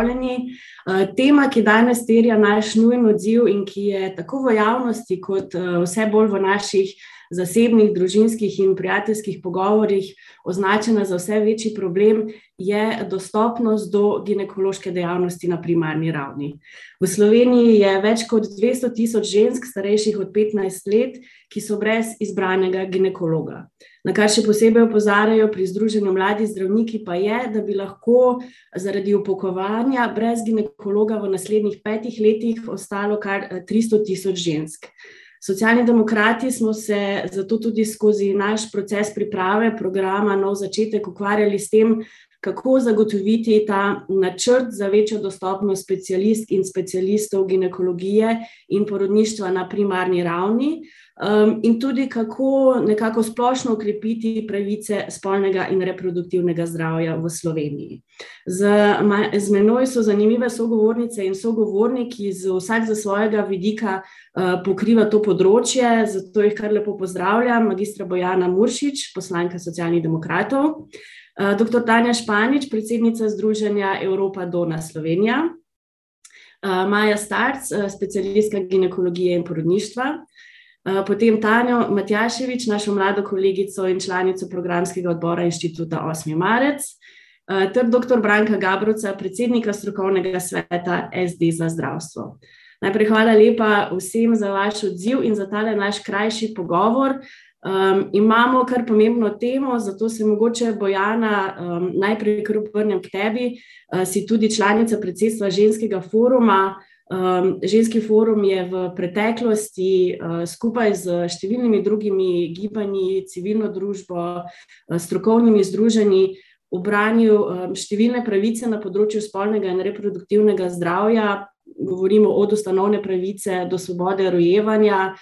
pozdravljeni. Tema, ki danes terja naš nujen odziv in ki je tako v javnosti, kot vse bolj v naših zasebnih, družinskih in prijateljskih pogovorih označena za vse večji problem, je dostopnost do ginekološke dejavnosti na primarni ravni. V Sloveniji je več kot 200 tisoč žensk, starejših od 15 let, ki so brez izbranega ginekologa. Na kar še posebej opozarjajo pri Združenju mladih zdravniki, pa je, da bi lahko zaradi upokovanja brez ginekologa v naslednjih petih letih ostalo kar 300 tisoč žensk. Socialni demokrati smo se zato tudi skozi naš proces priprave programa Nov začetek ukvarjali s tem, kako zagotoviti ta načrt za večjo dostopnost specialistk in specialistov ginekologije in porodništva na primarni ravni, in tudi kako nekako splošno okrepiti pravice spolnega in reproduktivnega zdravja v Sloveniji. Z z menoj so zanimive sogovornice in sogovorniki, vsak s svojega vidika, pokriva to področje, zato jih kar lepo pozdravljam, magistra Bojana Muršič, poslanka Socialnih demokratov, doktor Tanja Španič, predsednica Združenja Evropa Donna Slovenija, Maja Starc, specialistka ginekologije in porodništva, potem Tanjo Matjaševič, našo mlado kolegico in članico programskega odbora Inštituta Osmi marec, ter doktor Branka Gabrovca, predsednika strokovnega sveta SD za zdravstvo. Najprej hvala lepa vsem za vaš odziv in za tale naš krajši pogovor. imamo kar pomembno temo, zato se mogoče, Bojana, najprej kar obrnem k tebi, si tudi članica predsedstva Ženskega foruma, Ženski forum je v preteklosti, skupaj s številnimi drugimi gibanji, civilno družbo, strokovnimi združenji ubranil, številne pravice na področju spolnega in reproduktivnega zdravja, govorimo od ustanovne pravice do svobode rojevanja,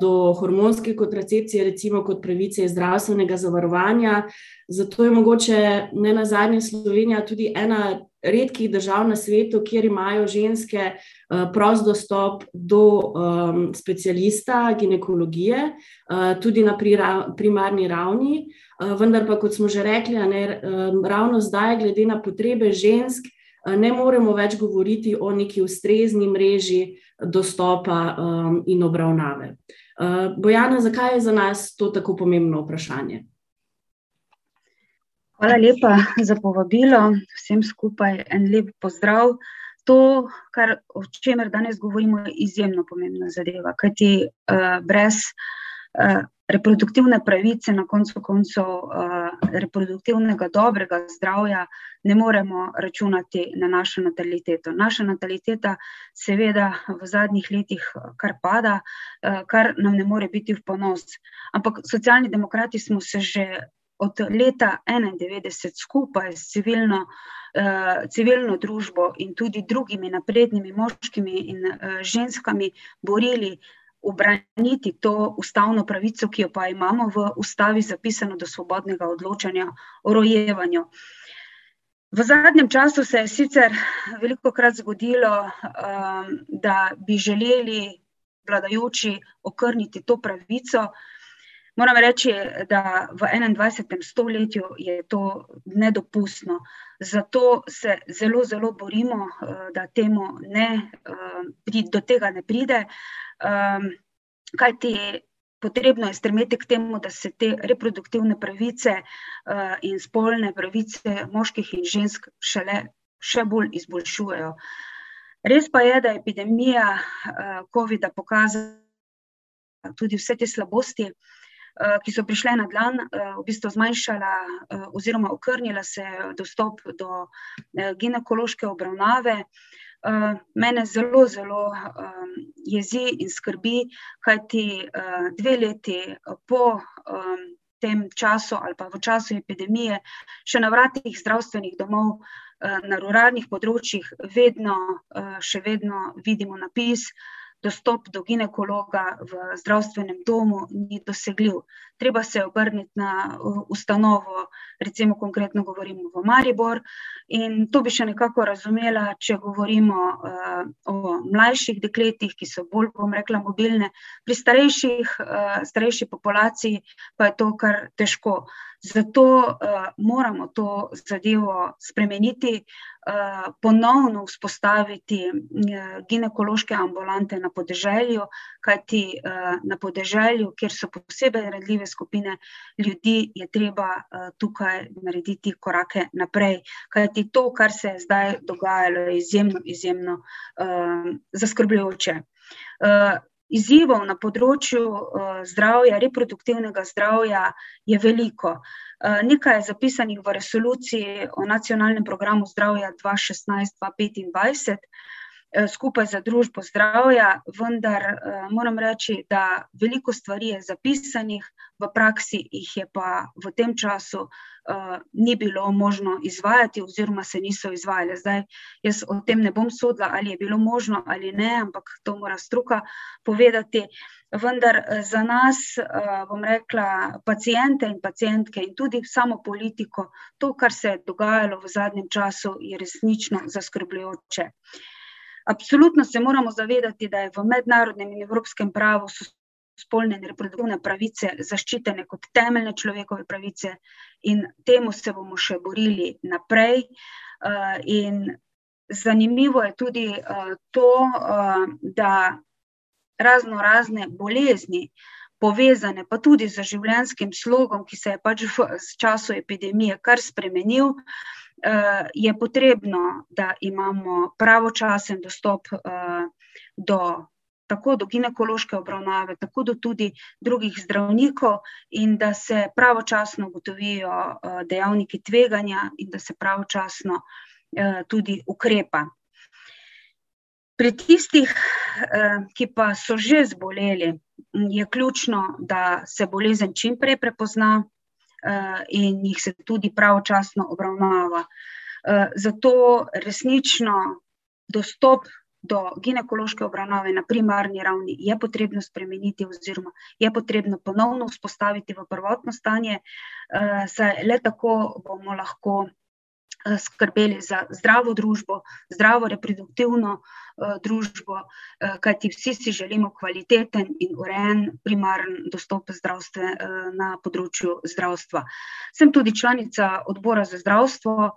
do hormonske kontracepcije, recimo kot pravice iz zdravstvenega zavarovanja, zato je mogoče nenazadnje Slovenija tudi ena redkih držav na svetu, kjer imajo ženske, prost dostop do, specialista ginekologije, tudi na primarni ravni, vendar pa, kot smo že rekli, ne, ravno zdaj glede na potrebe žensk, ne moremo več govoriti o neki ustrezni mreži dostopa, in obravnave. Bojana, zakaj je za nas to tako pomembno vprašanje? Hvala lepa za povabilo, vsem skupaj en lep pozdrav. To, kar, o čemer danes govorimo, je izjemno pomembna zadeva, kajti, brez, reproduktivne pravice, na koncu koncev, reproduktivnega dobrega zdravja ne moremo računati na našo nataliteto. Naša nataliteta seveda v zadnjih letih kar pada, kar nam ne more biti v ponos. Ampak Socialni demokrati smo se že od leta enaindevetdeset skupaj s civilno, civilno družbo in tudi drugimi naprednimi moškimi in, ženskami borili ubraniti to ustavno pravico, ki jo pa imamo v ustavi zapisano, do svobodnega odločanja o rojevanju. V zadnjem času se je sicer velikokrat zgodilo, da bi želeli vladajoči okrniti to pravico, moram reči, da v enaindvajsetem stoletju je to nedopustno. Zato se zelo, zelo borimo, da temu ne, do tega ne pride, kajti potrebno je stremeti k temu, da se te reproduktivne pravice, in spolne pravice moških in žensk šele še bolj izboljšujejo. Res pa je, da je epidemija, covida pokazala tudi vse te slabosti, ki so prišle na dan, v bistvu zmanjšala, oziroma okrnila se dostop do, ginekološke obravnave. mene zelo, zelo, jezi in skrbi, kajti, dve leti po, tem času ali pa v času epidemije še na vratih zdravstvenih domov, na ruralnih področjih vedno, še vedno vidimo napis: "Dostop do ginekologa v zdravstvenem domu ni dosegljiv." Treba se je obrniti na ustanovo, recimo konkretno govorim v Maribor, in to bi še nekako razumela, če govorimo, o mlajših dekletih, ki so bolj, bom rekla, mobilne, pri starejših, starejši populaciji pa je to kar težko. Zato uh, moramo to zadevo spremeniti, uh, ponovno vzpostaviti uh, ginekološke ambulante na podeželju, kajti uh, na podeželju, kjer so posebej redljive skupine ljudi, je treba uh, tukaj narediti korake naprej. Kajti to, kar se je zdaj dogajalo, je izjemno, izjemno uh, zaskrbljujoče. Izzivov na področju uh, zdravja, reproduktivnega zdravja je veliko. Uh, nekaj je zapisanih v resoluciji o nacionalnem programu zdravja 2016-2025. Eh, skupaj za družbo zdravja, vendar uh, moram reči, da veliko stvari je zapisanih, v praksi jih je pa v tem času uh, ni bilo možno izvajati, oziroma se niso izvajale. Zdaj, jaz o tem ne bom sodila, ali je bilo možno ali ne, ampak to mora stroka povedati. Vendar za nas, bom rekla, pacijente in pacijentke in tudi samo politiko, to, kar se je dogajalo v zadnjem času, je resnično zaskrbljujoče. Uh, Absolutno se moramo zavedati, da je v mednarodnem in evropskem pravu spolne in reproduktivne pravice zaščitene kot temeljne človekove pravice, in temu se bomo še borili naprej. Eh, in zanimivo je tudi eh, to, eh, da razno razne bolezni. Povezane pa tudi z življenjskim slogom, ki se je pač v času epidemije kar spremenil, je potrebno, da imamo pravočasen dostop uh, do. Tako do ginekološke obravnave, tako do tudi drugih zdravnikov, in da se pravočasno ugotovijo uh, dejavniki tveganja, in da se pravočasno tudi ukrepa. Pri tistih, ki pa so že zboleli, je ključno, da se bolezen čim prej prepozna, Eh, in jih se tudi pravočasno obravnava. Eh, zato resnično dostop do ginekološke obravnave na primarni ravni je potrebno spremeniti, oziroma je potrebno ponovno vzpostaviti v prvotno stanje, eh, saj le tako bomo lahko Eh, skrbeli za zdravo družbo, zdravo reproduktivno uh, družbo, uh, kajti vsi si želimo kvaliteten in urejen primaren dostop zdravstve, na področju zdravstva. Sem tudi članica odbora za zdravstvo,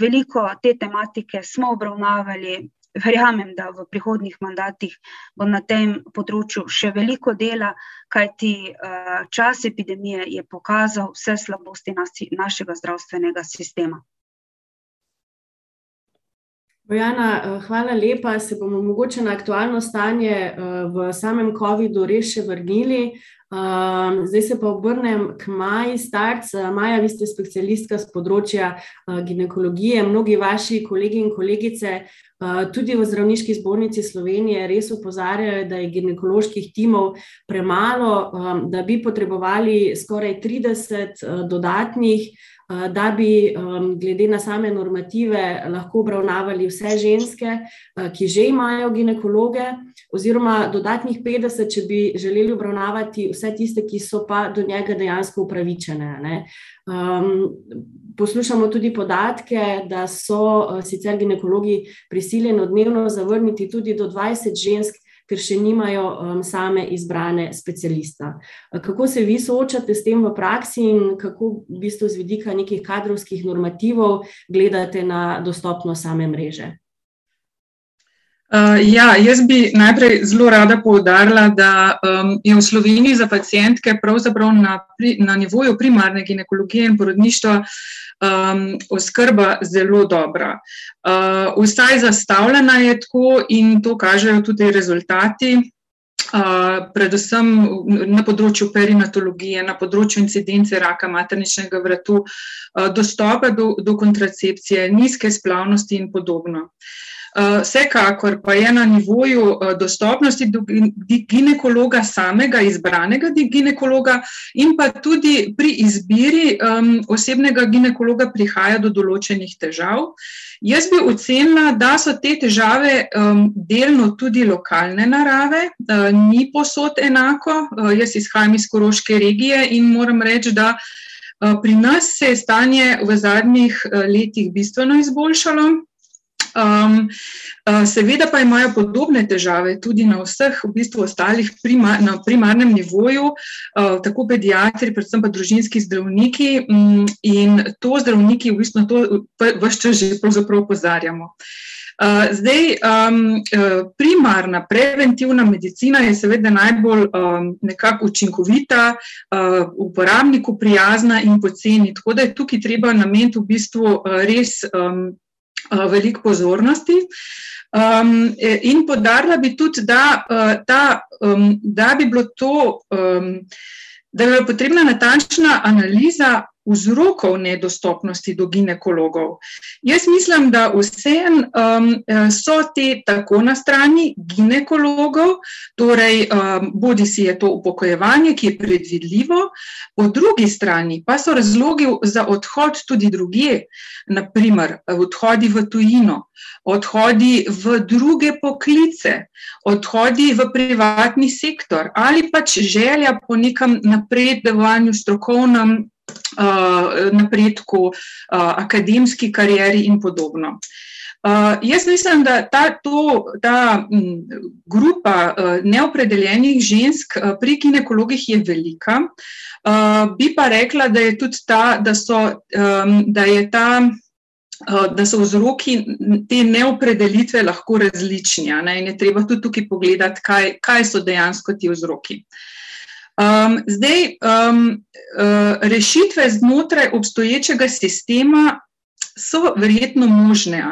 veliko te tematike smo obravnavali. Verjamem, da v prihodnih mandatih bo na tem področju še veliko dela, kajti čas epidemije je pokazal vse slabosti našega zdravstvenega sistema. Bojana, eh, hvala lepa. Se bomo mogoče na aktualno stanje eh, v samem COVID-u res še vrnili. Ehm, zdaj se pa obrnem k Maji Starc. Eh, Maja, vi ste specialistka z področja ginekologije. Mnogi vaši kolegi in kolegice tudi v Zdravniški zbornici Slovenije res upozarjajo, da je ginekoloških timov premalo, ehm, da bi potrebovali skoraj 30 dodatnih. Eh, da bi glede na same normative lahko obravnavali vse ženske, eh, ki že imajo ginekologe, oziroma dodatnih 50, če bi želeli obravnavati vse tiste, ki so pa do njega dejansko upravičene. Um, poslušamo tudi podatke, da so uh, sicer ginekologi prisiljeni dnevno zavrniti tudi do 20 žensk, ker še nimajo um, same izbrane specialista. Kako se vi soočate s tem v praksi in kako v bistvu z vidika nekih kadrovskih normativov gledate na dostopnost same mreže? Uh, ja, jaz bi najprej zelo rada poudarila, da um, je v Sloveniji za pacijentke pravzaprav na, pri, na nivoju primarne ginekologije in porodništva um, oskrba zelo dobra. Uh, vsaj zastavljena je tako in to kažejo tudi rezultati. Uh, predvsem na področju perinatologije, na področju incidence raka materničnega vratu, uh, dostopa do, do kontracepcije, nizke splavnosti in podobno. Uh, vsekakor pa je na nivoju eh, dostopnosti do ginekologa, samega izbranega ginekologa, in pa tudi pri izbiri um, osebnega ginekologa prihaja do določenih težav. Jaz bi ocenila, da so te težave um, delno tudi lokalne narave, uh, ni posod enako. Uh, jaz izhajam iz Koroške regije in moram reči, da uh, pri nas se je stanje v zadnjih letih bistveno izboljšalo. Um, seveda pa imajo podobne težave tudi na vseh v bistvu ostalih primar, na primarnem nivoju, uh, tako pediatri, predvsem pa družinski zdravniki um, in to zdravniki v bistvu to vse čas že pravzaprav opozarjamo. Uh, zdaj, um, primarna preventivna medicina je seveda najbolj um, nekako učinkovita, uh, uporabniku prijazna in poceni. Tako da je tukaj treba nameniti v bistvu res um, veliko pozornosti. Um, in podarila bi tudi, da, da, um, da bi bilo to, um, da bi bila potrebna natančna analiza vzrokov nedostopnosti do ginekologov. Jaz mislim, da vsem um, so te tako na strani ginekologov, torej um, bodi si je to upokojevanje, ki je predvidljivo, po drugi strani pa so razlogi za odhod tudi druge, naprimer odhodi v tujino, odhodi v druge poklice, odhodi v privatni sektor ali pač želja po nekem napredovanju strokovnem napredku, uh, akademski karieri in podobno. Uh, jaz mislim, da ta, to, ta m, grupa uh, neopredeljenih žensk uh, pri ginekologih je velika. Uh, bi pa rekla, da je tudi ta, da so, um, da je ta. Da so vzroki te neopredelitve lahko različni, ne? in je treba tudi tukaj pogledati, kaj, kaj so dejansko ti vzroki. Uh, Um, zdaj, um, uh, rešitve znotraj obstoječega sistema so verjetno možne.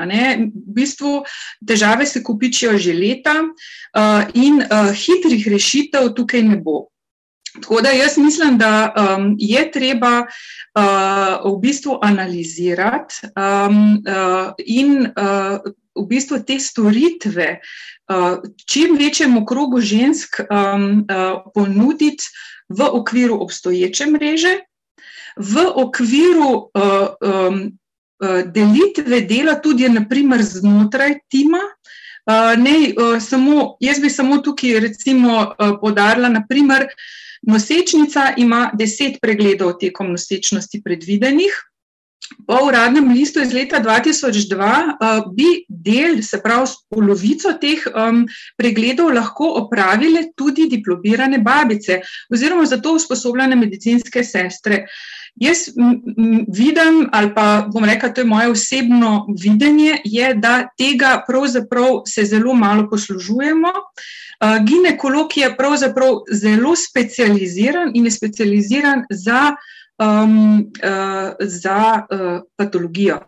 V bistvu težave se kupičijo že leta, uh, in uh, hitrih rešitev tukaj ne bo. Tako da jaz mislim, da um, je treba uh, v bistvu analizirati um, uh, in uh, v bistvu te storitve uh, čim večjemu krogu žensk um, uh, ponuditi v okviru obstoječe mreže, v okviru uh, um, uh, delitve dela tudi naprimer znotraj tima. Uh, ne, uh, samo, jaz bi samo tukaj recimo uh, podarila, naprimer, nosečnica ima deset pregledov tekom nosečnosti predvidenih, Po uradnem listu iz leta 2002 uh, bi del, se pravi, polovico teh um, pregledov lahko opravile tudi diplomirane babice oziroma za to usposobljene medicinske sestre. Jaz vidim, ali pa bom rekel, to je moje osebno videnje, je, da tega pravzaprav se zelo malo poslužujemo. Uh, ginekolog je pravzaprav zelo specializiran in je specializiran za um, uh, za uh, patologijo.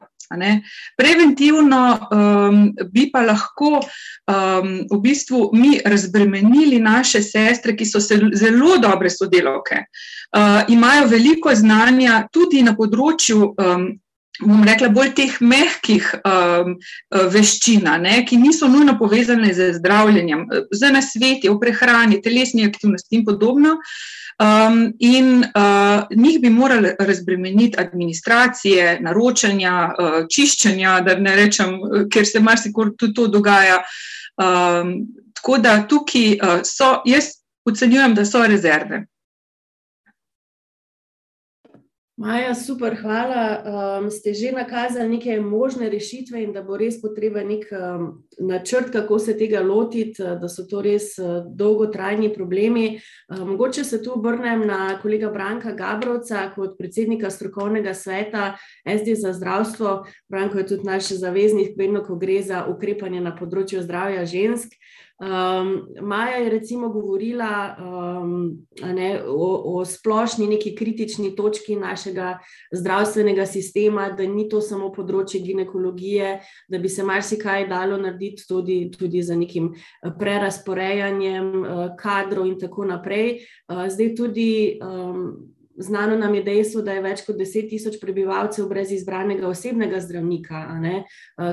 Preventivno um, bi pa lahko um, v bistvu mi razbremenili naše sestre, ki so zelo dobre sodelavke, uh, imajo veliko znanja tudi na področju. Um, bom rekla, bolj teh mehkih um, veščin, ki niso nujno povezane z zdravljenjem, z nasveti, v prehrani, telesni aktivnosti in podobno. Uh, Um, in uh, njih bi morali razbremeniti administracije, naročanja, uh, čiščenja, da ne rečem, ker se marsikor tudi to dogaja. Um, tako da tukaj uh, so, jaz ocenjujem, da so rezerve. Maja, super, hvala. Um, ste že nakazali neke možne rešitve in da bo res potreben nek um, načrt, kako se tega lotiti, da so to res uh, dolgotrajni problemi. Um, mogoče se tu obrnem na kolega Branka Gabrovca kot predsednika strokovnega sveta SD za zdravstvo. Branko je tudi naš zaveznik, vedno, ko gre za ukrepanje na področju zdravja žensk. Um, Maja je recimo govorila um, ne, o, o splošni neki kritični točki našega zdravstvenega sistema, da ni to samo področje ginekologije, da bi se marsikaj dalo narediti tudi, tudi za nekim prerasporejanjem uh, kadrov in tako naprej. Uh, zdaj tudi. Um, Znano nam je dejstvo, da je več kot 10 tisoč prebivalcev brez izbranega osebnega zdravnika,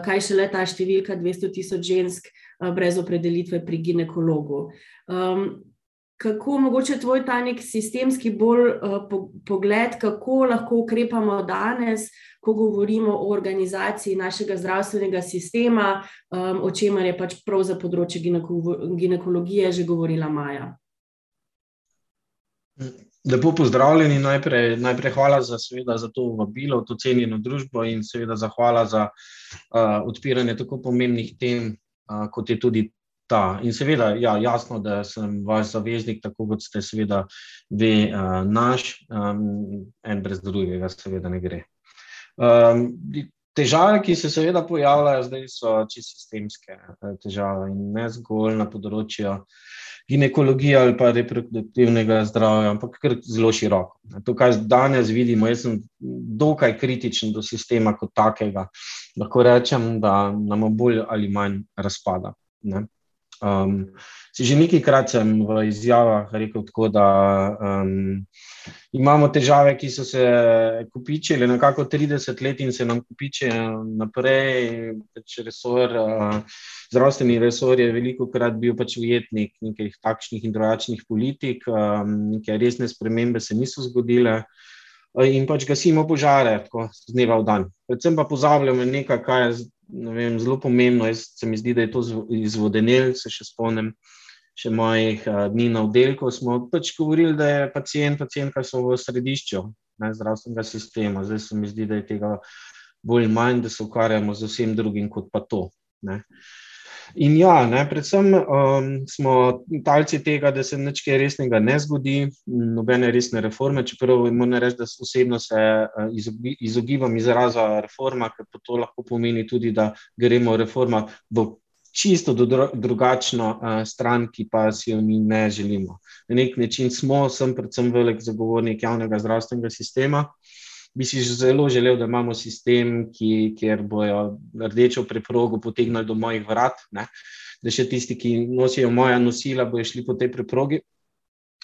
kaj šele ta številka 200 tisoč žensk, uh, Eh, brez opredelitve pri ginekologu. Um, kako mogoče tvoj ta nek sistemski bolj uh, po, pogled, kako lahko ukrepamo danes, ko govorimo o organizaciji našega zdravstvenega sistema, um, o čemer je pač prav za področje gineko ginekologije že govorila Maja? Lepo pozdravljeni. Najprej, najprej hvala za, seveda, za to vabilo, to cenjeno družbo in seveda zahvala za uh, odpiranje tako pomembnih tem, kot je tudi ta. In seveda, ja, jasno, da sem vaš zaveznik, tako kot ste, seveda, vi naš, um, en brez drugega, seveda ne gre. Um, težave, ki se seveda pojavljajo zdaj, so čisto sistemske težave in ne zgolj na področju ginekologije ali pa reproduktivnega zdravja, ampak kar zelo široko. To, kar danes vidimo, jaz sem dokaj kritičen do sistema kot takega. Lahko rečem, da nam bolj ali manj razpada. Ne? Um, že nekajkrat sem v izjavah rekel, tako, da um, imamo težave, ki so se kopičile nekako 30 let in se nam kopičijo naprej. Pač resor, uh, zdravstveni resor je veliko krat bil pač ujetnik nekih takšnih in drugačnih politik, um, neke resne spremembe se niso zgodile. In pač gasimo požare, tako z dneva v dan. Predvsem pa pozabljamo nekaj, kar je vem, zelo pomembno. Jaz se mi zdi, da je to izvodenel, se še spomnim. Še mojih uh, dni na oddelku smo pač govorili, da je pacijent, pacijentka so v središču ne, zdravstvenega sistema. Zdaj se mi zdi, da je tega bolj manj, da se ukvarjamo z vsem drugim kot pa to. Ne. In ja, ne, predvsem um, smo talci tega, da se nič resnega ne zgodi, nobene resne reforme. Čeprav moram reči, da osebno se uh, izogi, izogibam izraza reforma, ker to lahko pomeni tudi, da gremo reforma v čisto drugačno uh, stran, ki pa si jo mi ne želimo. Na nek način smo, sem predvsem velik zagovornik javnega zdravstvenega sistema bi si zelo želel, da imamo sistem, ki, kjer bojo rdečo preprogo potegnili do mojih vrat, ne? da še tisti, ki nosijo moja nosila, bojo šli po tej preprogi.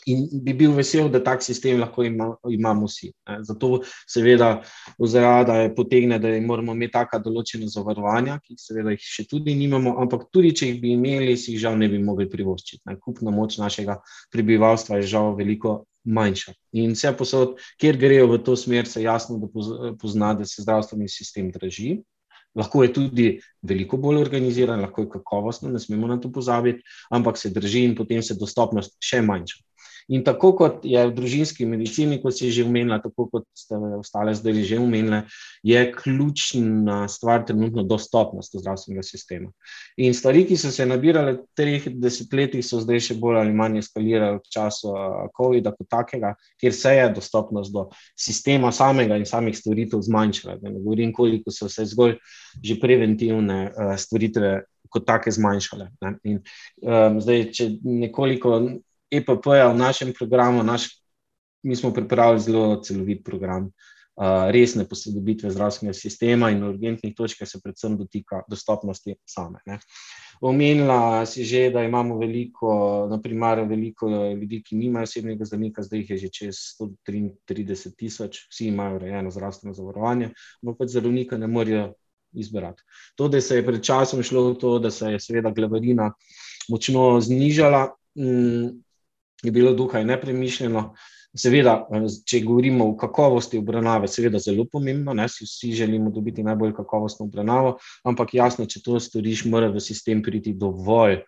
In bi bil vesel, da tak sistem lahko ima, imamo vsi. Ne. Zato, seveda, oziroma je potegne, da moramo imeti taka določena zavarovanja, ki seveda jih še tudi nimamo, ampak tudi če jih bi imeli, si jih žal ne bi mogli privoščiti. Ne. Kupna moč našega prebivalstva je žal veliko manjša. In vse posod, kjer grejo v to smer, se jasno da pozna, da se zdravstveni sistem draži. Lahko je tudi veliko bolj organiziran, lahko je kakovostno, ne smemo na to pozabiti, ampak se drži in potem se dostopnost še manjša. In tako kot je v družinski medicini, kot si že omenila, tako kot ste ostale zdaj že omenile, je ključna stvar trenutno dostopnost zdravstvenega sistema. In stvari, ki so se nabirale v treh desetletjih, so zdaj še bolj ali manj eskalirale v času COVID-a kot takega, kjer se je dostopnost do sistema samega in samih storitev zmanjšala. Ne govorim, koliko so se zgolj že preventivne storitve kot take zmanjšale. In, um, zdaj, če nekoliko EPP-ja v našem programu, naš, mi smo pripravili zelo celovit program, uh, resne posodobitve zdravstvenega sistema in urgentnih točk, se predvsem dotika dostopnosti same. Ne. Omenila si že, da imamo veliko, naprimer, veliko ljudi, ki nimajo osebnega zdravnika, zdaj jih je že čez 133 tisoč, vsi imajo urejeno zdravstveno zavarovanje, ampak pač zdravnika ne morejo izbrati. To, da se je pred časom šlo v to, da se je seveda glavarina močno znižala, mm, je bilo dokaj nepremišljeno. Seveda, če govorimo o kakovosti obravnave, seveda zelo pomembno, ne, si vsi želimo dobiti najbolj kakovostno obravnavo, ampak jasno, če to storiš, mora v sistem priti dovolj eh,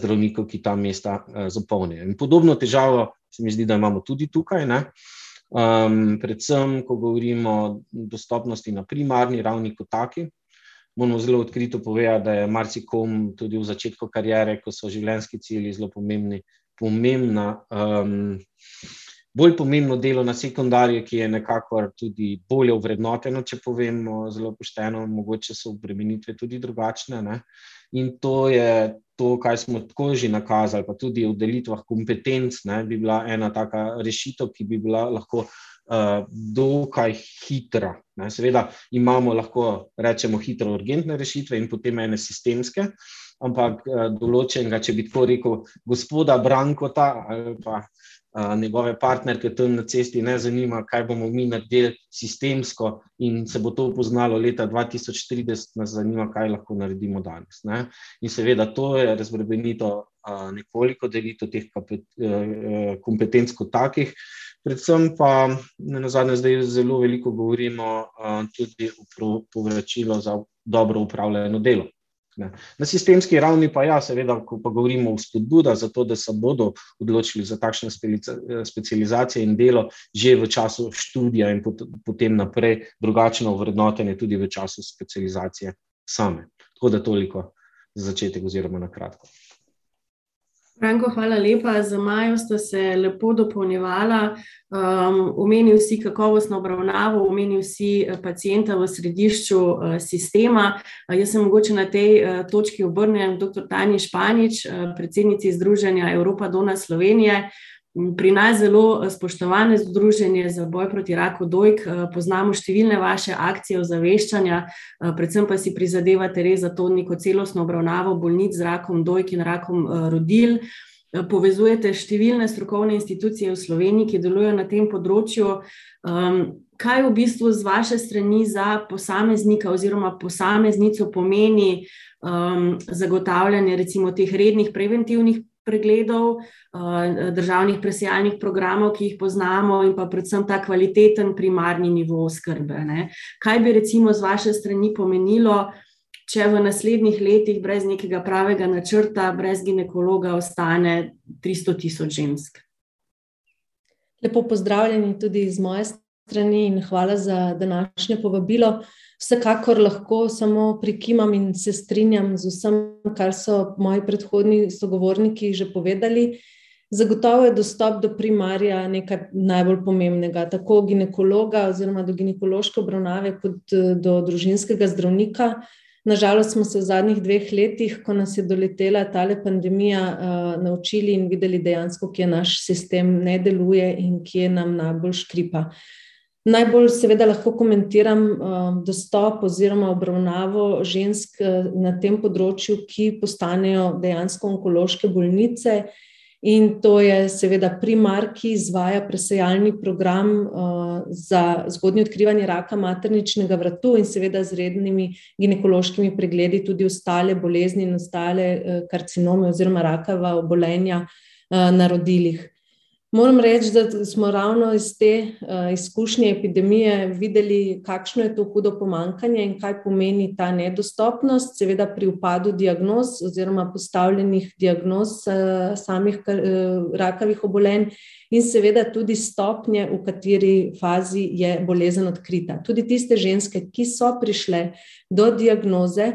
zdravnikov, ki ta mesta eh, zapolnijo. In podobno težavo se mi zdi, da imamo tudi tukaj. Um, predvsem, ko govorimo o dostopnosti na primarni ravni, kot taki, moramo zelo odkrito povedati, da je marsikom tudi v začetku karijere, ko so življenjski cilji zelo pomembni, pomembna, um, bolj pomembno delo na sekundarju, ki je nekako tudi bolje uvrednoteno, če povemo zelo pošteno, mogoče so obremenitve tudi drugačne. Ne? In to je to, kar smo tako že nakazali, pa tudi v delitvah kompetenc, ne, bi bila ena taka rešitev, ki bi bila lahko. Uh, dokaj hitra. Ne. Seveda imamo lahko rečemo hitro urgentne rešitve in potem ene sistemske, uh, ampak uh, določenega, če bi tako rekel, gospoda Brankota ali pa uh, njegove partnerke tam na cesti ne zanima, kaj bomo mi naredili sistemsko in se bo to poznalo leta 2030, nas zanima, kaj lahko naredimo danes. Ne? In seveda to je razbremenito uh, nekoliko delito teh kompetenc kot takih. Predvsem pa na zadnje zdaj zelo veliko govorimo uh, tudi o povračilu za dobro upravljeno delo. Ne. Na sistemski ravni pa ja, seveda, ko pa govorimo o spodbudah za to, da se bodo odločili za takšne specializacije in delo že v času študija in potem naprej drugačno vrednotenje tudi v času specializacije same. Tako da toliko za začetek oziroma na kratko. Franko, hvala lepa. Za Majo ste se lepo dopolnjevala. Um, omenil si kakovostno obravnavo, omenil si eh, pacijenta v središču uh, sistema. Uh, jaz sem mogoče na tej uh, točki obrnjen dr. Tanja Španič, uh, predsednici Združenja Evropa Dona Slovenije. Uh, Pri nas zelo eh, spoštovane združenje za boj proti raku dojk, eh, poznamo številne vaše akcije ozaveščanja, eh, predvsem pa si prizadevate res za to neko celostno obravnavo bolnic z rakom dojk in rakom rodil. Povezujete številne strokovne institucije v Sloveniji, ki delujejo na tem področju. Ehm, kaj v bistvu z vaše strani za posameznika oziroma posameznico pomeni ehm, zagotavljanje recimo teh rednih preventivnih pregledov, eh, državnih presejalnih programov, ki jih poznamo, in pa predvsem ta kvaliteten primarni nivo oskrbe. Ne. Kaj bi recimo z vaše strani pomenilo, če v naslednjih letih brez nekega pravega načrta, brez ginekologa ostane 300 tisoč žensk? Lepo pozdravljeni tudi iz moje strani in hvala za današnje povabilo. Vsekakor lahko samo prikimam in se strinjam z vsem, kar so moji predhodni sogovorniki že povedali. Zagotovo je dostop do primarja nekaj najbolj pomembnega, tako ginekologa oziroma do ginekološke obravnave, kot do družinskega zdravnika. Nažalost smo se v zadnjih dveh letih, ko nas je doletela ta pandemija, uh, naučili in videli dejansko, kje naš sistem ne deluje in kje nam najbolj škripa. Najbolj, seveda, lahko komentiram uh, dostop oziroma obravnavo žensk uh, na tem področju, ki postanejo dejansko onkološke bolnice. In to je, seveda, primar, ki izvaja presejalni program uh, za zgodnje odkrivanje raka materničnega vratu in, seveda, z rednimi ginekološkimi pregledi tudi ostale bolezni in ostale uh, karcinome oziroma rakava obolenja uh, na rodilih. Moram reči, da smo ravno iz te uh, izkušnje epidemije videli, kakšno je to hudo pomankanje in kaj pomeni ta nedostopnost, seveda pri upadu diagnoz oziroma postavljenih diagnoz uh, samih uh, rakavih obolenj in seveda tudi stopnje, v kateri fazi je bolezen odkrita. Tudi tiste ženske, ki so prišle do diagnoze,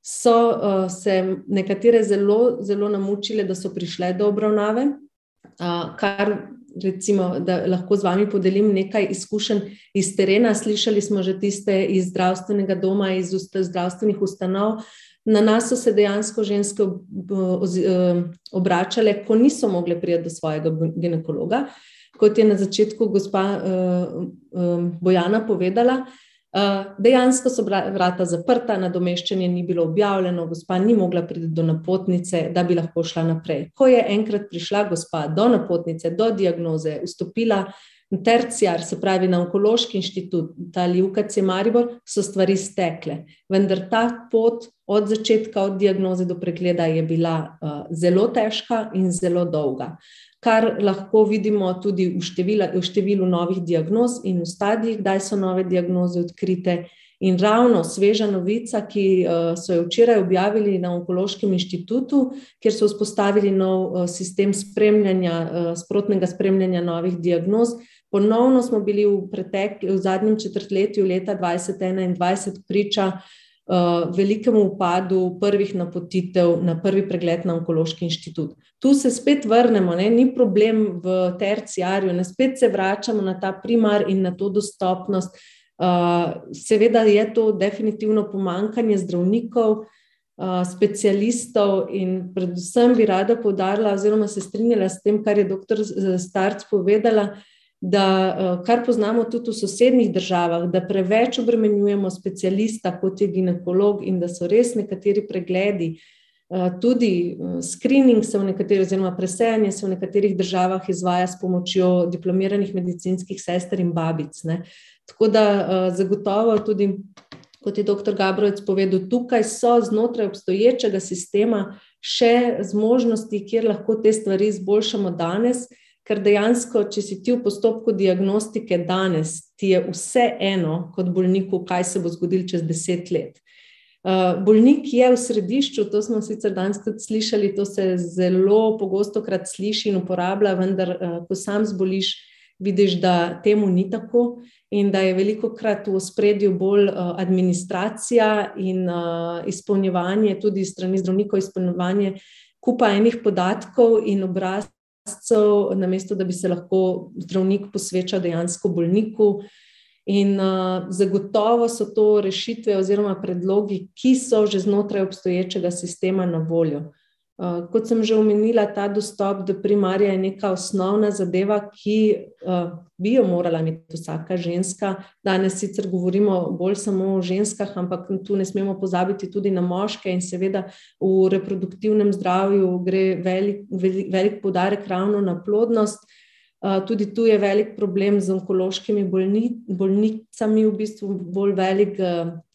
so uh, se nekatere zelo, zelo namučile, da so prišle do obravnave kar recimo, da lahko z vami podelim nekaj izkušenj iz terena. Slišali smo že tiste iz zdravstvenega doma, iz zdravstvenih ustanov. Na nas so se dejansko ženske obračale, ko niso mogle priti do svojega ginekologa. Kot je na začetku gospa Bojana povedala, dejansko so vrata zaprta, nadomeščanje ni bilo objavljeno, gospa ni mogla priti do napotnice, da bi lahko šla naprej. Ko je enkrat prišla gospa do napotnice, do diagnoze, vstopila na terciar, se pravi na onkološki inštitut ali UKC Maribor, so stvari stekle. Vendar ta pot od začetka, od diagnoze do pregleda je bila uh, zelo težka in zelo dolga. Kar lahko vidimo tudi v, števila, v številu novih diagnoz in v stadijih, kdaj so nove diagnoze odkrite. In ravno sveža novica, ki uh, so jo včeraj objavili na Onkološkem inštitutu, kjer so vzpostavili nov uh, sistem spremljanja, uh, sprotnega spremljanja novih diagnoz. Ponovno smo bili v, pretek, v zadnjem četrtletju leta 2021 priča uh, velikemu upadu prvih napotitev na prvi pregled na onkološki inštitut. Tu se spet vrnemo, ne? ni problem v terciarju, ne spet se vračamo na ta primar in na to dostopnost. Uh, seveda je to definitivno pomankanje zdravnikov, uh, specialistov in predvsem bi rada povdarila oziroma se strinjala s tem, kar je dr. Starc povedala, uh, da, eh, kar poznamo tudi v sosednjih državah, da preveč obremenjujemo specialista kot je ginekolog in da so res nekateri pregledi, eh, tudi eh, screening se v nekaterih, oziroma presejanje se v nekaterih državah izvaja s pomočjo diplomiranih medicinskih sester in babic. Ne. Tako da zagotovo tudi, kot je dr. Gabrovec povedal, tukaj so znotraj obstoječega sistema še zmožnosti, kjer lahko te stvari izboljšamo danes ker dejansko, če si ti v postopku diagnostike danes, ti je vse eno kot bolniku, kaj se bo zgodilo čez deset let. Bolnik je v središču, to smo sicer danes tudi slišali, to se zelo pogosto krat sliši in uporablja, vendar, ko sam zboliš, vidiš, da temu ni tako in da je veliko krat v spredju bolj administracija in izpolnjevanje, tudi strani zdravnikov, izpolnjevanje kupa enih podatkov in obrazcev, namesto da bi se lahko zdravnik posvečal dejansko bolniku. In uh, zagotovo so to rešitve oziroma predlogi, ki so že znotraj obstoječega sistema na voljo. Uh, kot sem že omenila, ta dostop do primarja je neka osnovna zadeva, ki uh, bi jo morala imeti vsaka ženska. Danes sicer govorimo bolj samo o ženskah, ampak tu ne smemo pozabiti tudi na moške in seveda v reproduktivnem zdravju gre velik, velik, velik podarek ravno na plodnost. Tudi tu je velik problem z onkološkimi bolni, bolnicami, v bistvu bolj velik,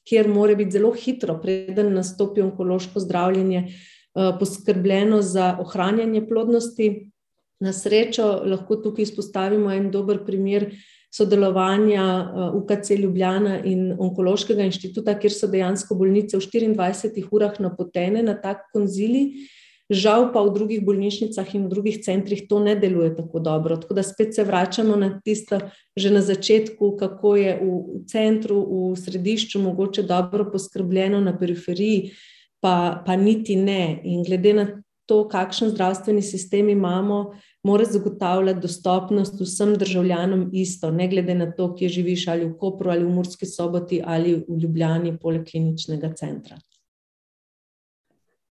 kjer mora biti zelo hitro, preden nastopi onkološko zdravljenje, poskrbljeno za ohranjanje plodnosti. Na srečo lahko tukaj izpostavimo en dober primer sodelovanja UKC Ljubljana in Onkološkega inštituta, kjer so dejansko bolnice v 24 urah napotene na tak konzili. Žal pa v drugih bolnišnicah in v drugih centrih to ne deluje tako dobro. Tako da spet se vračamo na tisto, že na začetku, kako je v centru, v središču mogoče dobro poskrbljeno, na periferiji pa, pa niti ne. In glede na to, kakšen zdravstveni sistem imamo, mora zagotavljati dostopnost vsem državljanom isto, ne glede na to, kje živiš ali v Kopru ali v Murski soboti ali v Ljubljani, poleg kliničnega centra.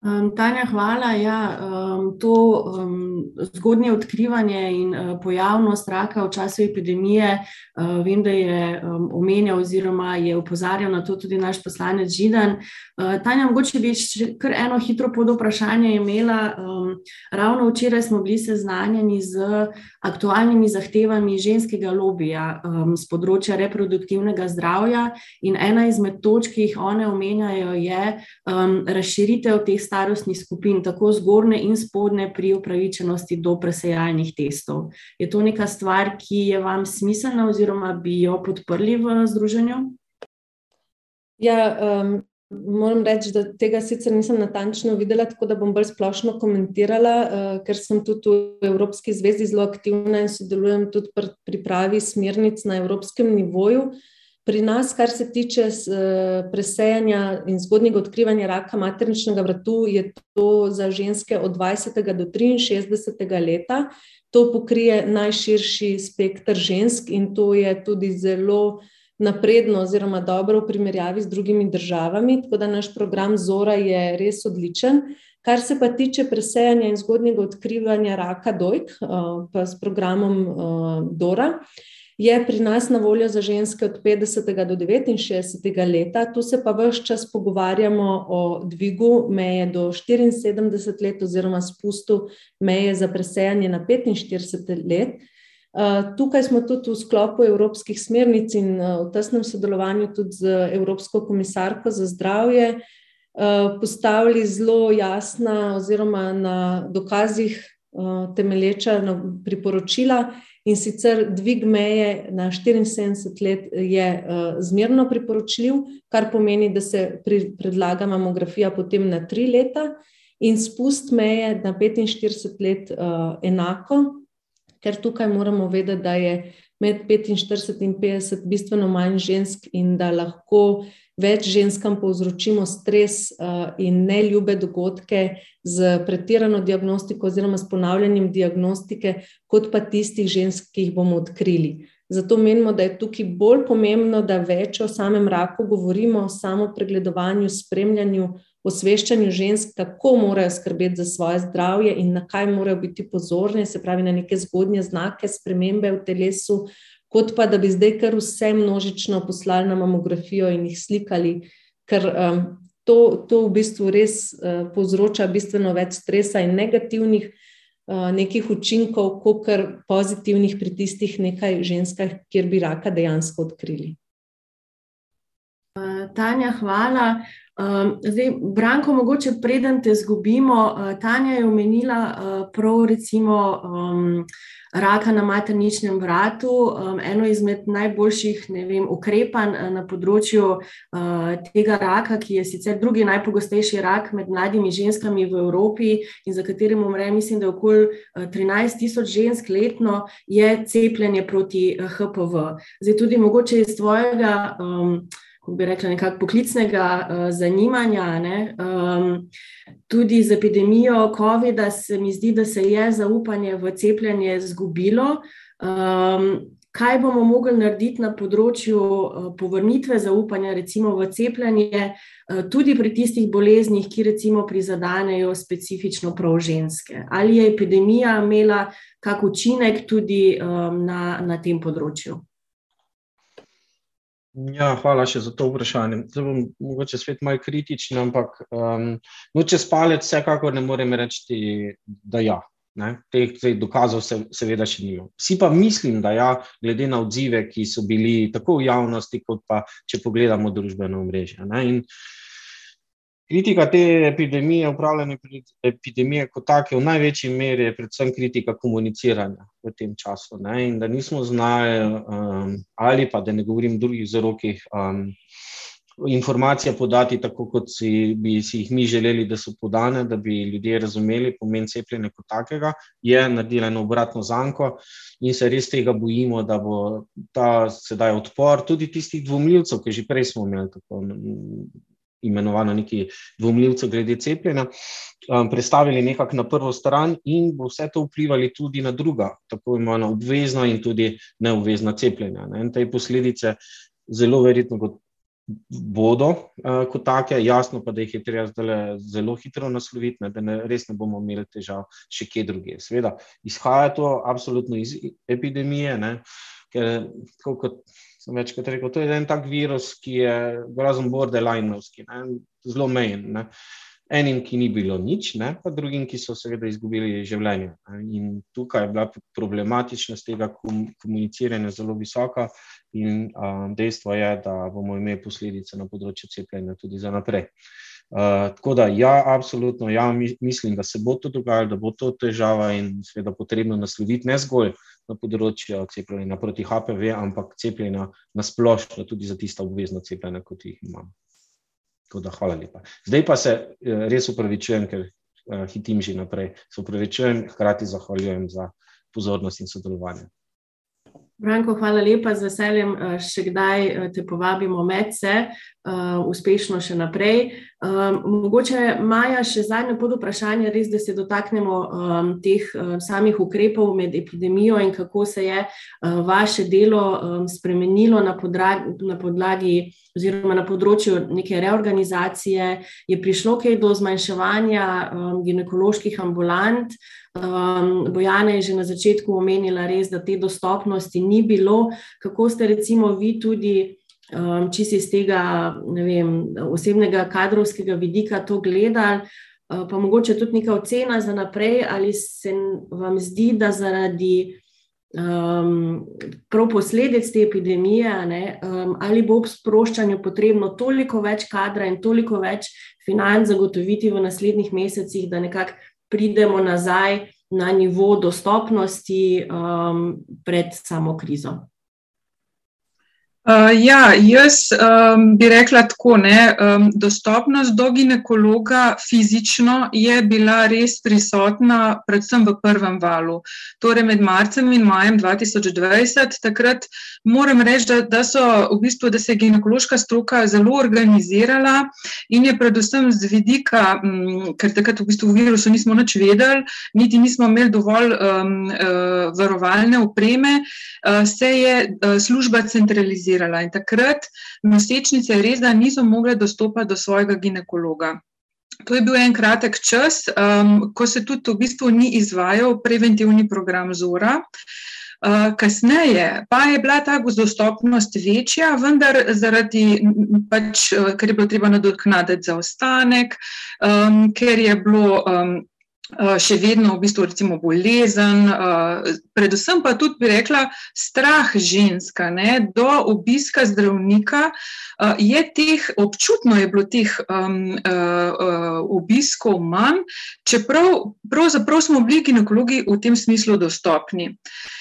Um, Tanja, hvala. Ja, um, to um, zgodnje odkrivanje in uh, pojavnost raka v času epidemije, uh, vem, da je um, omenjal oziroma je upozarjal na to tudi naš poslanec Židan. Uh, Tanja, mogoče bi še kar eno hitro pod vprašanje imela. Um, ravno včeraj smo bili seznanjeni z aktualnimi zahtevami ženskega lobija um, z področja reproduktivnega zdravja in ena izmed točk, ki jih one omenjajo, je um, razširitev teh starostnih skupin, tako zgornje in spodnje, pri upravičenosti do presejalnih testov. Je to neka stvar, ki je vam smiselna, oziroma bi jo podprli v združenju? Ja, um, moram reči, da tega sicer nisem natančno videla, tako da bom bolj splošno komentirala, uh, ker sem tudi v Evropski zvezi zelo aktivna in sodelujem tudi pri pripravi smernic na evropskem nivoju. Pri nas, kar se tiče eh, presejanja in zgodnjega odkrivanja raka materničnega vratu, je to za ženske od 20. do 63. leta. To pokrije najširši spektr žensk in to je tudi zelo napredno oziroma dobro v primerjavi z drugimi državami, tako da naš program Zora je res odličen. Kar se pa tiče presejanja in zgodnjega odkrivanja raka dojk, eh, pa s programom eh, Dora, je pri nas na voljo za ženske od 50. do 69. leta. Tu se pa vse čas pogovarjamo o dvigu meje do 74 let, oziroma spustu meje za presejanje na 45 let. Tukaj smo tudi v sklopu evropskih smernic in v tesnem sodelovanju tudi z Evropsko komisarko za zdravje postavili zelo jasna, oziroma na dokazih temelječa priporočila, In sicer dvig meje na 74 let je uh, zmerno priporočljiv, kar pomeni, da se pri, predlaga mamografija potem na tri leta, in spust meje na 45 let uh, enako, ker tukaj moramo vedeti, da je med 45 in 50 bistveno manj žensk in da lahko več ženskam povzročimo stres uh, in neljube dogodke z pretirano diagnostiko oziroma s ponavljanjem diagnostike, kot pa tistih žensk, ki jih bomo odkrili. Zato menimo, da je tukaj bolj pomembno, da več o samem raku govorimo, o samo pregledovanju, spremljanju, osveščanju žensk, kako morajo skrbeti za svoje zdravje in na kaj morajo biti pozorne, se pravi na neke zgodnje znake, spremembe v telesu, kot pa da bi zdaj kar vse množično poslali na mamografijo in jih slikali, ker um, to, to v bistvu res uh, povzroča bistveno več stresa in negativnih uh, nekih učinkov, kot kar pozitivnih pri tistih nekaj ženskah, kjer bi raka dejansko odkrili. Tanja, hvala. Um, zdaj, Branko, mogoče preden te zgubimo, uh, Tanja je omenila uh, prav recimo um, raka na materničnem vratu, um, eno izmed najboljših vem, ukrepanj uh, na področju uh, tega raka, ki je sicer drugi najpogostejši rak med mladimi ženskami v Evropi in za katerim umre, mislim, da je okoli uh, 13 tisoč žensk letno, je cepljenje proti uh, HPV. Zdaj, tudi mogoče iz tvojega. Um, bi rekla, nekako poklicnega uh, zanimanja. Ne? Um, tudi z epidemijo COVID-a se mi zdi, da se je zaupanje v cepljenje izgubilo. Um, kaj bomo mogli narediti na področju uh, povrnitve zaupanja, recimo v cepljenje, uh, tudi pri tistih boleznih, ki recimo prizadanejo specifično prav ženske? Ali je epidemija imela kak učinek tudi um, na, na tem področju? Ja, hvala še za to vprašanje. Zdaj bom mogoče svet malo kritičen, ampak um, no, čez palec vsekakor ne morem reči, da ja. Ne? Teh dokazov se, seveda še nimamo. Vsi pa mislim, da ja, glede na odzive, ki so bili tako v javnosti, kot pa če pogledamo družbeno mrežje. In Kritika te epidemije, upravljanje epidemije kot take, v največji meri je predvsem kritika komuniciranja v tem času. Ne? In da nismo znali, um, ali pa da ne govorim o drugih vzrokih, um, informacije podati tako, kot si, bi si jih mi želeli, da so podane, da bi ljudje razumeli pomen cepljenja kot takega, je naredila eno obratno zanko in se res tega bojimo, da bo ta sedaj odpor tudi tistih dvomljivcev, ki že prej smo imeli tako imenovano neki dvomljivce glede cepljenja, um, predstavili nekako na prvo stran in bo vse to vplivali tudi na druga, tako imenovana obvezna in tudi neobvezna cepljenja. Ne. In te posledice zelo verjetno kot bodo uh, kot take, jasno pa, da jih je treba zdaj zelo hitro nasloviti, ne, da ne, res ne bomo imeli težav še kje druge. Sveda, izhaja to absolutno iz epidemije, ne, ker kot sem večkrat rekel, to je en tak virus, ki je razen borderlineovski, zelo mejen. Ne. Enim, ki ni bilo nič, ne, pa drugim, ki so seveda izgubili življenje. Ne. In tukaj je bila problematičnost tega komuniciranja zelo visoka, in a, dejstvo je, da bomo imeli posledice na področju cepljenja tudi za naprej. Uh, tako da, ja, absolutno, ja, mislim, da se bo to dogajalo, da bo to težava in seveda potrebno nasloviti ne zgolj na področju cepljenja proti HPV, ampak cepljenja na splošno, tudi za tista obvezna cepljenja, kot jih imamo. Tako da, hvala lepa. Zdaj pa se eh, res upravičujem, ker uh, hitim že naprej. Se upravičujem, hkrati zahvaljujem za pozornost in sodelovanje. Branko, hvala lepa z veseljem. Eh, še kdaj eh, te povabimo med se, uspešno še naprej. Um, mogoče, Maja, še zadnje pod vprašanje, res, da se dotaknemo um, teh um, samih ukrepov med epidemijo in kako se je uh, vaše delo um, spremenilo na, podrag, na podlagi oziroma na področju neke reorganizacije. Je prišlo kaj do zmanjševanja um, ginekoloških ambulant? Um, Bojana je že na začetku omenila, res, da te dostopnosti ni bilo. Kako ste, recimo, vi tudi, um, si iz tega vem, osebnega kadrovskega vidika to gledali, uh, pa mogoče tudi neka ocena za naprej, ali se vam zdi, da zaradi um, prav posledic te epidemije, ne, um, ali bo ob sproščanju potrebno toliko več kadra in toliko več financ zagotoviti v naslednjih mesecih, da nekako pridemo nazaj na nivo dostopnosti um, pred samo krizo. Uh, ja, jaz um, bi rekla tako, ne, um, dostopnost do ginekologa fizično je bila res prisotna, predvsem v prvem valu. Torej, med marcem in majem 2020, takrat moram reči, da, da, so, v bistvu, da se je ginekološka stroka zelo organizirala in je predvsem z vidika, um, ker takrat v bistvu v virusu nismo nič vedeli, niti nismo imeli dovolj um, uh, varovalne opreme, uh, se je uh, služba centralizirala organizirala. In takrat nosečnice res da niso mogle dostopati do svojega ginekologa. To je bil en kratek čas, um, ko se tudi v bistvu ni izvajal preventivni program Zora. Uh, kasneje pa je bila ta dostopnost večja, vendar zaradi, pač, uh, ker je bilo treba nadoknaditi zaostanek, um, ker je bilo um, še vedno v bistvu recimo bolezen, uh, predvsem pa tudi bi rekla strah ženska ne, do obiska zdravnika. Uh, je teh, občutno je bilo teh um, uh, obiskov manj, čeprav pravzaprav smo bili ginekologi v tem smislu dostopni. Uh,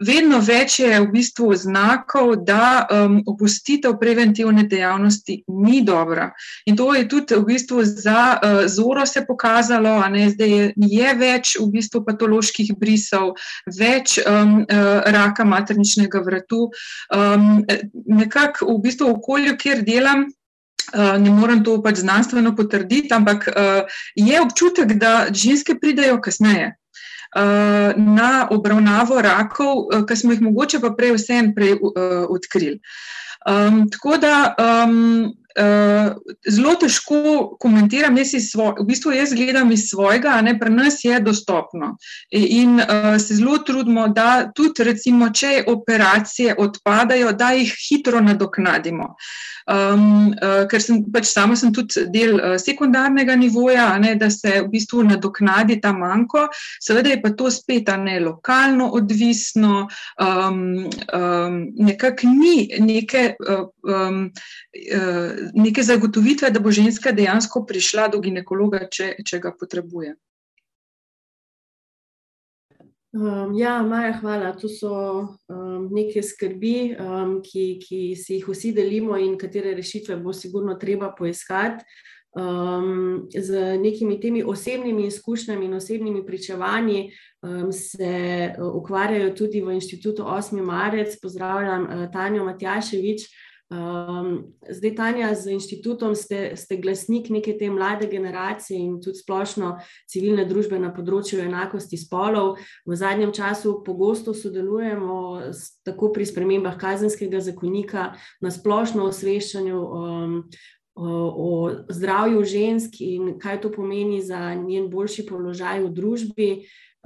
vedno več je v bistvu znakov, da um, opustitev preventivne dejavnosti ni dobra. In to je tudi v bistvu za uh, zoro se pokazalo, da je, je več v bistvu patoloških brisov, več um, uh, raka materničnega vratu. Um, nekako v bistvu v okolju, kjer delam. Ne morem to pač znanstveno potrditi, ampak je občutek, da ženske pridejo kasneje. Eh, na obravnavo rakov, eh, ki smo jih mogoče pa prej prej uh, odkrili. Um, tako da um, uh, zelo težko komentiram, jaz, svo, v bistvu jaz gledam iz svojega, ne pri nas je dostopno. In uh, se zelo trudimo, da tudi, recimo, če operacije odpadajo, da jih hitro nadoknadimo. Um, uh, ker sem pač sama sem tudi del uh, sekundarnega nivoja, ne, da se v bistvu nadoknadi ta manjko. Seveda je pa to spet ne lokalno odvisno, um, um, nekako ni neke, uh, um, uh, neke zagotovitve, da bo ženska dejansko prišla do ginekologa, če, če ga potrebuje. Um, ja, Maja, hvala. To so um, neke skrbi, um, ki, ki si jih vsi delimo in katere rešitve bo sigurno treba poiskati. Um, z nekimi temi osebnimi izkušnjami in osebnimi pričevanji um, se uh, ukvarjajo tudi v inštitutu 8. marec. Pozdravljam uh, Tanjo Matjaševič. Um, zdaj, Tanja, z inštitutom ste, ste glasnik neke te mlade generacije in tudi splošno civilne družbe na področju enakosti spolov. V zadnjem času pogosto sodelujemo s, tako pri spremembah kazenskega zakonika, na splošno osveščanju um, o, o zdravju žensk in kaj to pomeni za njen boljši položaj v družbi.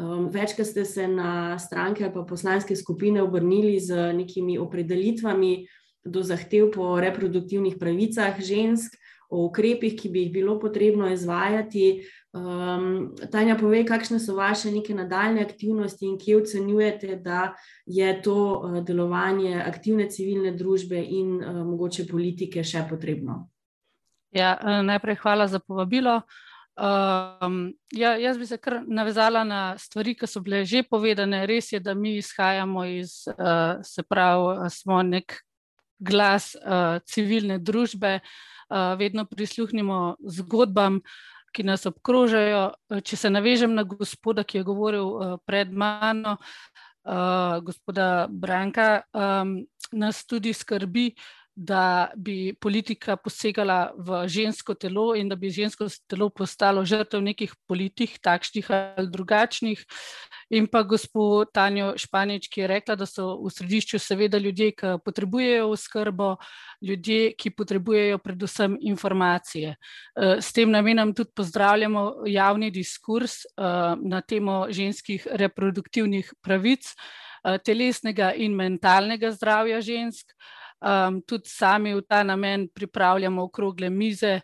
Um, večkrat ste se na stranke ali pa poslanske skupine obrnili z nekimi opredelitvami do zahtev po reproduktivnih pravicah žensk, o ukrepih, ki bi jih bilo potrebno izvajati. Um, Tanja, povej, kakšne so vaše neke nadaljne aktivnosti in kje ocenjujete, da je to uh, delovanje aktivne civilne družbe in uh, mogoče politike še potrebno? Ja, uh, najprej hvala za povabilo. Um, ja, jaz bi se kar navezala na stvari, ki so bile že povedane. Res je, da mi izhajamo iz, uh, se pravi, smo nek glas uh, civilne družbe, uh, vedno prisluhnimo zgodbam, ki nas obkrožajo. Eh, če se navežem na gospoda, ki je govoril uh, pred mano, uh, gospoda Branka, um, nas tudi skrbi, da bi politika posegala v žensko telo in da bi žensko telo postalo žrtev nekih politik, takšnih ali drugačnih. In pa gospod Tanjo Španič, ki je rekla, da so v središču seveda ljudje, ki potrebujejo oskrbo, ljudje, ki potrebujejo predvsem informacije. S tem namenom tudi pozdravljamo javni diskurs na temo ženskih reproduktivnih pravic, telesnega in mentalnega zdravja žensk. Tudi sami v ta namen pripravljamo okrogle mize,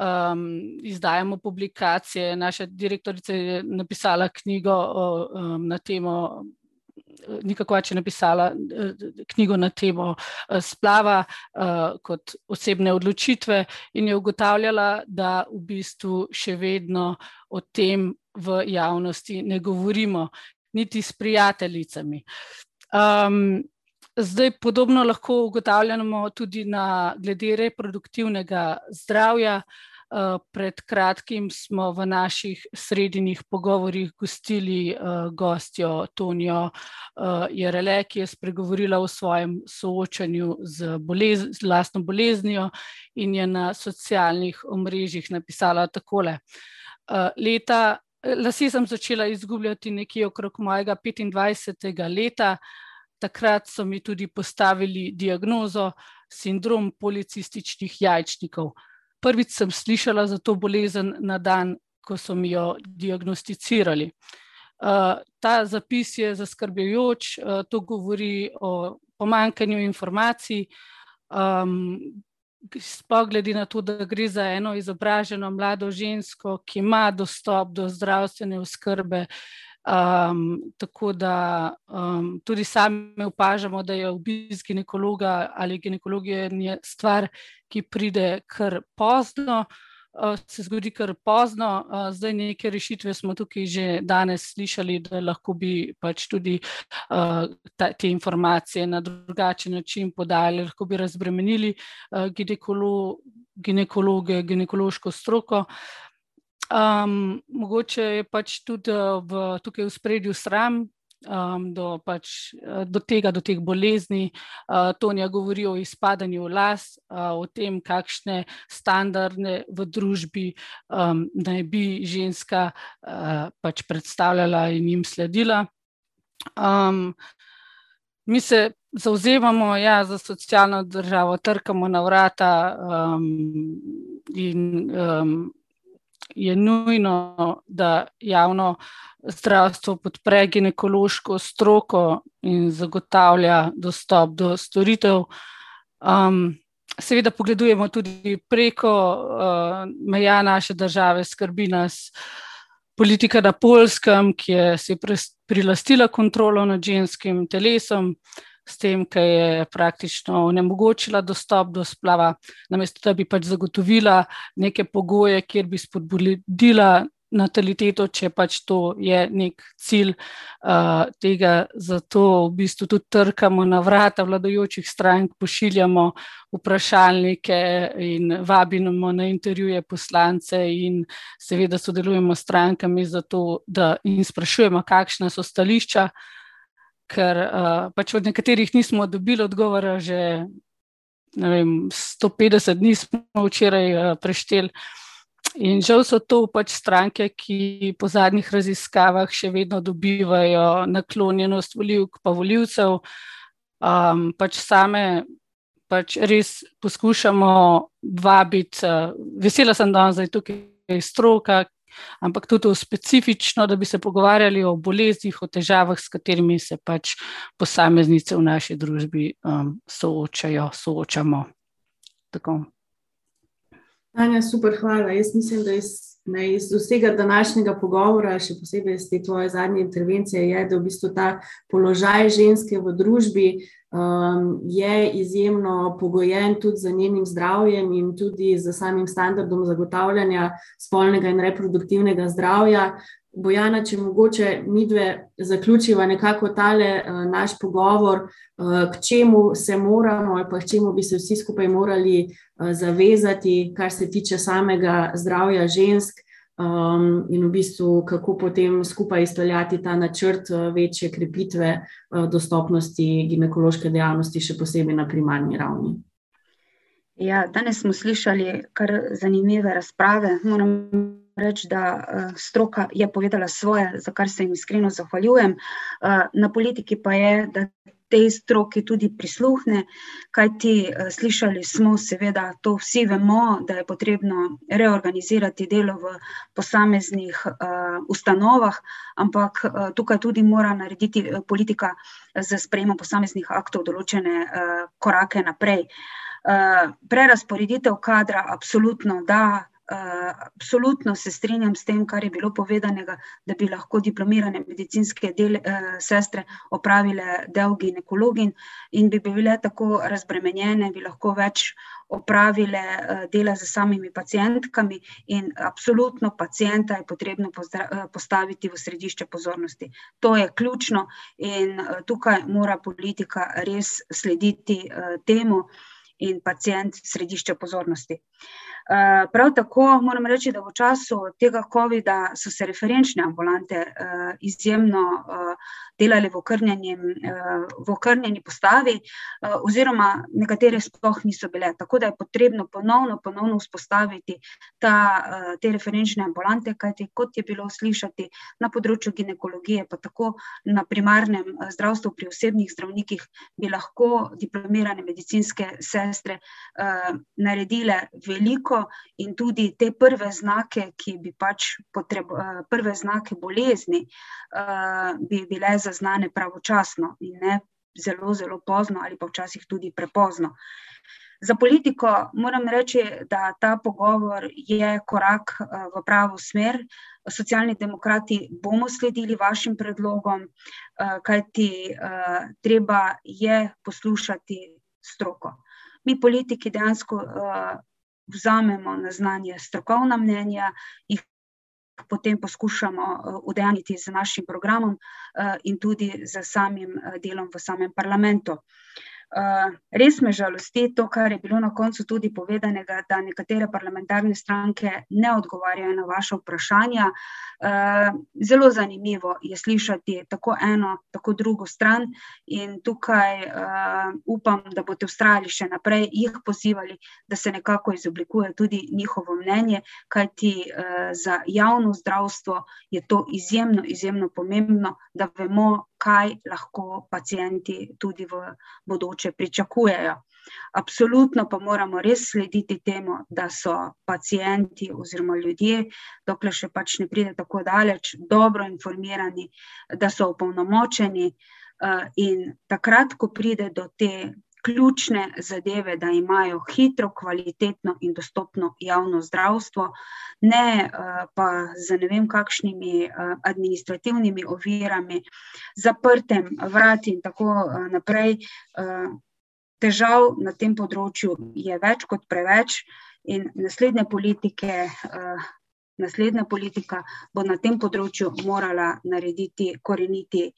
um, izdajamo publikacije. Naša direktorica je napisala knjigo o, um, na temo. Nikako več je napisala knjigo na temo eh, splava uh, kot osebne odločitve, in je ugotavljala, da v bistvu še vedno o tem v javnosti ne govorimo, niti s prijateljicami. Um, zdaj, podobno lahko ugotavljamo tudi na glede reproduktivnega zdravja. Uh, Eh, pred kratkim smo v naših srednjih pogovorjih gostili uh, gostjo Tonijo uh, Jerele, ki je spregovorila o svojem soočanju z, bolez, lastno boleznijo in je na socialnih omrežjih napisala takole. Uh, leta, lasi sem začela izgubljati nekje okrog mojega 25. leta. Takrat so mi tudi postavili diagnozo sindrom policističnih jajčnikov prvič sem slišala za to bolezen na dan, ko so mi jo diagnosticirali. Uh, ta zapis je zaskrbljujoč, uh, to govori o pomankanju informacij. Um, Spogledi na to, da gre za eno izobraženo mlado žensko, ki ima dostop do zdravstvene oskrbe, Um, tako da um, tudi sami opažamo, da je obisk ginekologa ali ginekologije stvar, ki pride kar pozno. Uh, se zgodi kar pozno, uh, zdaj neke rešitve smo tukaj že danes slišali, da lahko bi pač tudi uh, ta, te informacije na drugačen način podali, lahko bi razbremenili uh, ginekolo, ginekologe, ginekološko stroko. Um, mogoče je pač tudi eh, v, tukaj v spredju sram um, do, pač, eh, do tega, do teh bolezni. Uh, Tonja govori o izpadanju las, uh, o tem, kakšne standarde v družbi um, naj bi ženska uh, pač predstavljala in jim sledila. Um, mi se zauzemamo ja, za socialno državo, trkamo na vrata um, in um, je nujno, da javno zdravstvo podpre ginekološko stroko in zagotavlja dostop do storitev. Um, seveda, pogledujemo tudi preko uh, meja naše države, skrbi nas politika na Polskem, ki je si prilastila kontrolo nad ženskim telesom s tem, ki je praktično onemogočila dostop do splava, namesto da bi pač zagotovila neke pogoje, kjer bi spodbudila nataliteto, če pač to je nek cilj uh, tega. Zato v bistvu tudi trkamo na vrata vladajočih strank, pošiljamo vprašalnike in vabimo na intervjuje poslance in seveda sodelujemo s strankami zato, da jim sprašujemo, kakšna so stališča ker uh, pač od nekaterih nismo dobili odgovora, že vem, 150 dni smo včeraj uh, prešteli. In žal so to pač stranke, ki po zadnjih raziskavah še vedno dobivajo naklonjenost voljivk pa voljivcev. Um, pač same pač res poskušamo vabiti, uh, vesela sem, da je tukaj stroka, ampak tudi specifično, da bi se pogovarjali o boleznih, o težavah, s katerimi se pač posameznice v naši družbi um, soočajo, soočamo. Tako. Anja, super, hvala. Jaz mislim, da iz, ne, iz vsega današnjega pogovora, še posebej iz te tvoje zadnje intervencije, je, da v bistvu ta položaj ženske v družbi um, je izjemno pogojen tudi z njenim zdravjem in tudi z samim standardom zagotavljanja spolnega in reproduktivnega zdravja. Bojana, če mogoče mi dve zaključiva nekako tale uh, naš pogovor, uh, k čemu se moramo ali pa k čemu bi se vsi skupaj morali uh, zavezati, kar se tiče samega zdravja žensk um, in v bistvu kako potem skupaj izpeljati ta načrt uh, večje krepitve uh, dostopnosti ginekološke dejavnosti, še posebej na primarni ravni. Ja, danes smo slišali kar zanimive razprave. Moram reči, da uh, stroka je povedala svoje, za kar se jim iskreno zahvaljujem. Uh, na politiki pa je, da tej stroki tudi prisluhne, kajti eh, slišali smo, seveda, to vsi vemo, da je potrebno reorganizirati delo v posameznih uh, ustanovah, ampak uh, tukaj tudi mora narediti politika z sprejemom posameznih aktov določene uh, korake naprej. Uh, prerasporeditev kadra, absolutno da, absolutno se strinjam s tem, kar je bilo povedanega, da bi lahko diplomirane medicinske del, uh, sestre opravile del ginekologin in bi bile tako razbremenjene, bi lahko več opravile uh, dela z samimi pacijentkami in absolutno pacijenta je potrebno postaviti v središče pozornosti. To je ključno in uh, tukaj mora politika res slediti uh, temu in pacijent središče pozornosti. Eh, prav tako moram reči, da v času tega COVID-a so se referenčne ambulante uh, izjemno uh, delale v okrnjeni, v okrnjeni postavi, oziroma nekatere sploh niso bile. Tako da je potrebno ponovno, ponovno vzpostaviti ta, te referenčne ambulante, kajti kot je bilo slišati na področju ginekologije, pa tako na primarnem zdravstvu pri osebnih zdravnikih, bi lahko diplomirane medicinske sestre uh, naredile veliko in tudi te prve znake, ki bi pač potrebovali, eh, prve znake bolezni, eh, bi bile zaznane pravočasno in ne zelo, zelo pozno ali pa včasih tudi prepozno. Za politiko moram reči, da ta pogovor je korak v pravo smer. Socialni demokrati bomo sledili vašim predlogom, kajti treba je poslušati stroko. Mi, politiki, dejansko vzamemo na znanje strokovna mnenja, jih potem poskušamo udejaniti z našim programom in tudi z samim delom v samem parlamentu. Res me žalosti to, kar je bilo na koncu tudi povedanega, da nekatere parlamentarne stranke ne odgovarjajo na vaša vprašanja. Zelo zanimivo je slišati tako eno, tako drugo stran in tukaj upam, da boste vztrajali še naprej, jih pozivali, da se nekako izoblikuje tudi njihovo mnenje, kajti za javno zdravstvo je to izjemno, izjemno pomembno, da vemo, kaj lahko pacienti tudi v bodoče pričakujejo. Absolutno pa moramo res slediti temu, da so pacienti oziroma ljudje, dokler še pač ne pride tako daleč, dobro informirani, da so opolnomočeni, in takrat, ko pride do te ključne zadeve, da imajo hitro, kvalitetno in dostopno javno zdravstvo, ne pa z ne vem kakšnimi administrativnimi ovirami, zaprtjem vrat in tako naprej. Težav na tem področju je več kot preveč in naslednje politike, naslednja politika bo na tem področju morala narediti koreniti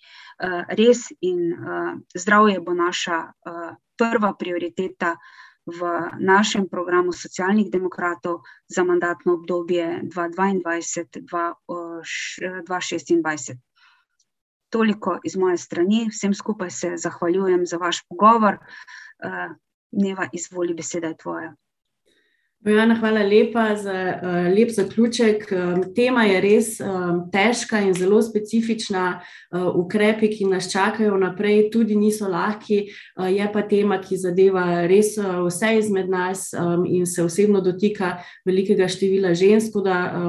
rez in zdravje bo naša prva prioriteta v našem programu Socialnih demokratov za mandatno obdobje dva dvaindvajset-dva dva šestindvajset. Toliko iz moje strani, vsem skupaj se zahvaljujem za vaš pogovor. Neva, izvoli, beseda je tvoja. Bojana, hvala lepa za lep zaključek, tema je res težka in zelo specifična, ukrepi, ki nas čakajo naprej, tudi niso lahki, je pa tema, ki zadeva res vse izmed nas, in se osebno dotika velikega števila žensk, da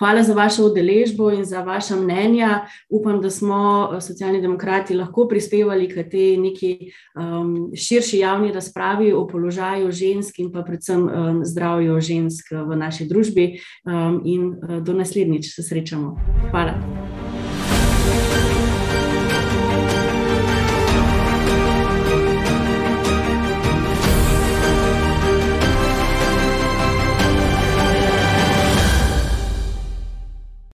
hvala za vašo udeležbo in za vaša mnenja, upam, da smo Socialni demokrati lahko prispevali k tej neki širši javni razpravi o položaju žensk in pa predvsem zdravju žensk v naši družbi, in do naslednjič, se srečamo. Hvala.